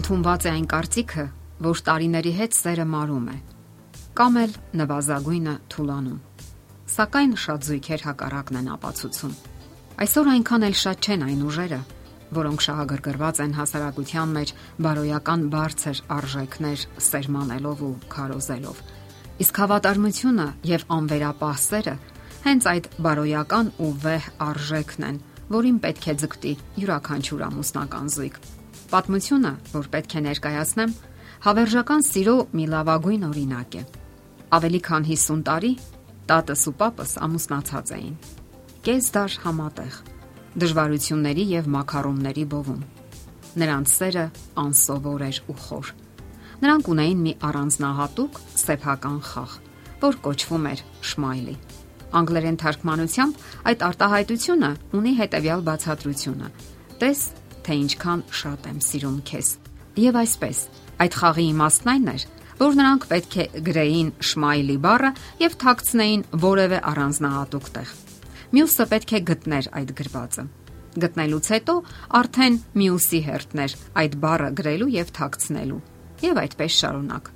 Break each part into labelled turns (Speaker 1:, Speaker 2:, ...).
Speaker 1: Ընդունված է այն կարծիքը, որ տարիների հետ սերը մարում է, կամ էլ նվազագույնը թուլանում։ Սակայն շատ զույգեր հակառակն են ապացուցում։ Այսօր այնքան էլ շատ չեն այն ուժերը, որոնք շահագրգռված են հասարակության մեջ բարոյական բարձր արժեքներ սերմանելով ու քարոզելով։ Իսկ հավատարմությունը եւ անվերապահ սերը հենց այդ բարոյական ու վեհ արժեքն են, որին պետք է ձգտի յուրաքանչյուր ամուսնական զույգ։ Պատմությունը, որ պետք է ներկայացնեմ, հավերժական սիրո մի լավագույն օրինակ է։ Ավելի քան 50 տարի տատս ու պապս ամուսնացած էին։ Կես դար համատեղ դժվարությունների եւ մակարոնների բովում։ Նրանց սերը անսովոր էր ու խոր։ Նրանք ունեին մի առանձնահատուկ սեփական խաղ, որ կոչվում էր շմայլի։ Անգլերեն թարգմանությամբ այդ արտահայտությունը ունի հետևյալ բացատրությունը. Տես, թե ինչքան շատ եմ սիրում քեզ։ Եվ այսպես, այդ խաղի իմաստն այն էր, որ նրանք պետք է գրեին շմայլի բառը եւ թաքցնեին որևէ առանձնահատուկ տեղ։ Մյուսը պետք է գտներ այդ գրվածը։ Գտնելուց հետո արդեն մյուսի հերթներ այդ բառը գրելու եւ թաքցնելու։ Եվ այդպես շարունակ։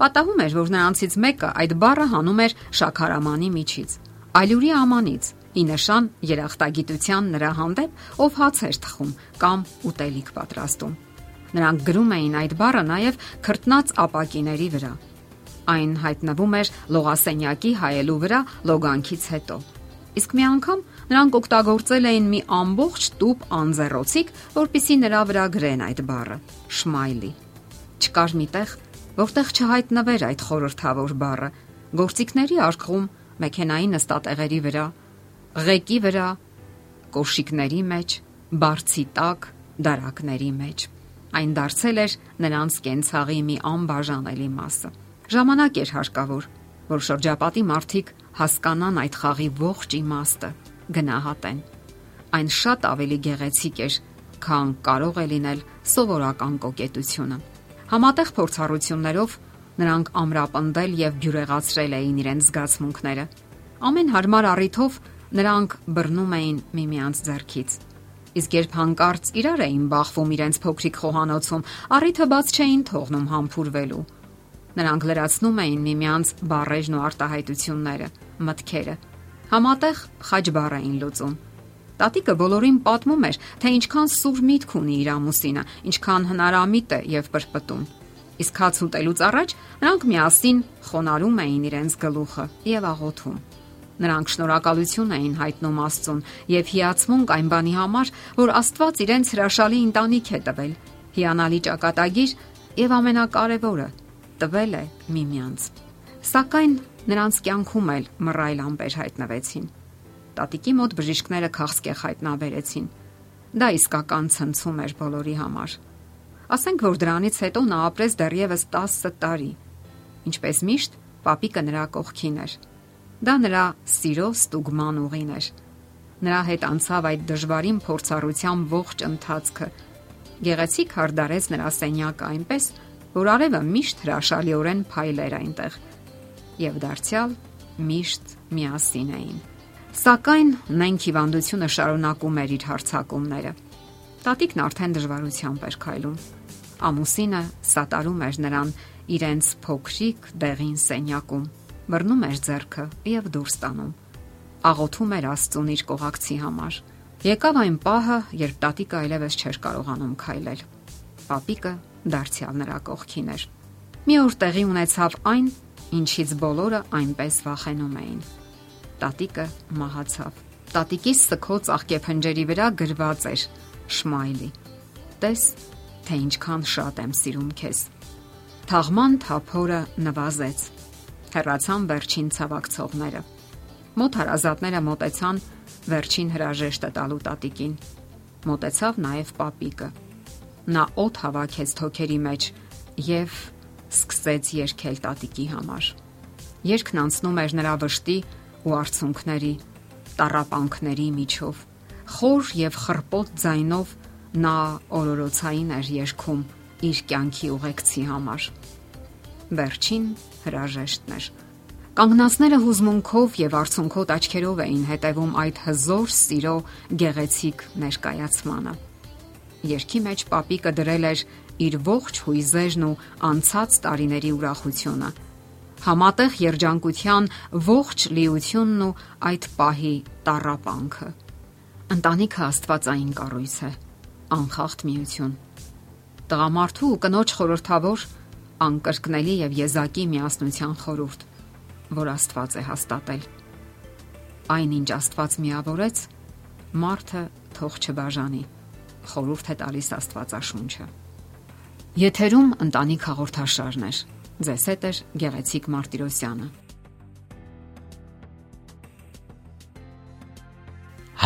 Speaker 1: Պատահում էր, որ նրանցից մեկը այդ բառը հանում էր շաքարամանի միջից, այլուրի ամանից, ի նշան երախտագիտության նրա հանդեպ, ով հաց էր թխում կամ ուտելիք պատրաստում։ Նրանք գրում էին այդ բառը նաև քրտնած ապակիների վրա։ Այն հայտնվում էր լողասենյակի հայելու վրա լոգանքից հետո։ Իսկ մի անգամ նրանք օգտագործել էին մի ամբողջ տուփ անձեռոցիկ, որpիսի նրա վրա գրեն այդ բառը՝ շմայլի։ Չկար մի տեղ, որտեղ չհայտնվեր այդ խորհրդավոր բառը։ Գործիքների արխում մեքենայի նստատեղերի վրա, ղեկի վրա, կոշիկների մեջ, բարձի տակ, դարակների մեջ։ Այն դարձել էր նրանց կենցաղի մի անբաժանելի մասը։ Ժամանակ էր հարկավոր, որ շրջապատի մարդիկ հասկանան այդ խաղի ողջ իմաստը, գնահատեն։ Այն շատ ավելի գեղեցիկ էր, քան կարող է լինել սովորական կոկետությունը։ Համատեղ փորձառություններով նրանք ամրապնդել եւ բյուրեղացրել էին իրենց զգացմունքները։ Ամեն հարմար առիթով նրանք բռնում էին միմյանց ձեռքից։ Իսկ երբ հանկարծ իրար էին բախվում իրենց փոքրիկ խոհանոցում, առիթը բաց չէին թողնում համբուրվելու։ Նրանք լրացնում էին միմյանց բարերն ու արտահայտությունները, մտքերը։ Համատեղ խաջ բառ էին լուծում։ Տատիկը բոլորին պատմում էր, թե ինչքան սուր միտք ունի իր ամուսինը, ինչքան հնարամիտ է եւ պրպտում։ Իսկ հաց ուտելուց առաջ նրանք միասին խոնարհում էին իրենց գլուխը եւ աղոթում։ Նրանք շնորհակալություն էին հայտնում Աստծուն եւ հիացմունք այն բանի համար, որ Աստված իրենց հրաշալի ընտանիք է տվել, հիանալի ճակատագիր եւ ամենակարևորը տվել է միմյանց։ Սակայն նրանց կյանքում էլ մռայլ ամպեր հայտնվեցին։ Տատիկի մոտ բժիշկները քաղցկեղ հայտնաբերեցին։ Դա իսկական ցնցում էր բոլորի համար։ Ասենք որ դրանից հետո նա ապրեց դեռևս 10 տարի։ Ինչպես միշտ, papիկը նրա կողքին էր։ Դա նրա սիրո ստուգման ուղին էր։ Նրա հետ անցավ այդ դժվարին փորձառության ողջ ընթացքը։ Գեղեցիկ հարդարեց նրա սենյակը այնպես, որ արևը միշտ հրաշալիորեն փայլեր այնտեղ։ Եվ դարձյալ միշտ միասին էին։ Սակայն նենք հիվանդությունը շարունակում էր իր հարցակումները։ Տատիկն արդեն դժվարությամբ էր քայլում։ Ամուսինը սատարում էր նրան իրենց փոքրիկ դեղին սենյակում, բռնում էր ձեռքը եւ դուրս տանում։ Աղոթում էր Աստծուն իր կողակցի համար։ Եկավ այն պահը, երբ տատիկը այլևս չէր կարողանում քայլել։ Պապիկը դարձյալ նրա կողքին էր։ Մի օր տեղի ունեցավ այն, ինչից բոլորը այնպես վախենում էին։ Տատիկը մահացավ։ Տատիկի սքոց աղկեփնջերի վրա գրված էր Շմայլի։ Տես, թե ինչքան շատ եմ սիրում քեզ։ Թաղման թափորը նվազեց։ Հեռացան վերջին ցավակցողները։ Մոտ հարազատները մտեցան վերջին հրաժեշտը տալու տատիկին։ Մտեցավ նաև պապիկը։ Նա օդ հավաքեց թոքերի մեջ եւ սկսեց երգել տատիկի համար։ Երգն անցնում էր նրա վշտի ու արցունքների, տարապանքների միջով խոր եւ խրպոտ ձայնով նա օրորոցային էր երգում իր կյանքի ուղեկցի համար։ Վերջին հրաժեշտն էր։ Կանգնածները հուզմունքով եւ արցունքոտ աչքերով էին հետևում այդ հզոր սիրո գեղեցիկ ներկայացմանը։ Երկի մեջ papիկը դրել էր իր ողջ հույզերն ու անցած տարիների ուրախությունը։ Համատեղ երջանկության ողջ լիությունն ու այդ պահի տարապանքը։ Ընտանիքը Աստվածային կառույց է, անխախտ միություն։ Տղամարդու ու կնոջ խորհրդավոր անկրկնելի եւ եզակի միասնության խորհուրդ, որ Աստված է հաստատել։ Այնինչ Աստված միավորեց, մարդը թող չբաժանի։ Խորհուրդ է տալիս Աստվածաշունչը։ Եթերում ընտանիք հաղորդաշարն է։ Ձեզ հետ է Գեղեցիկ Մարտիրոսյանը։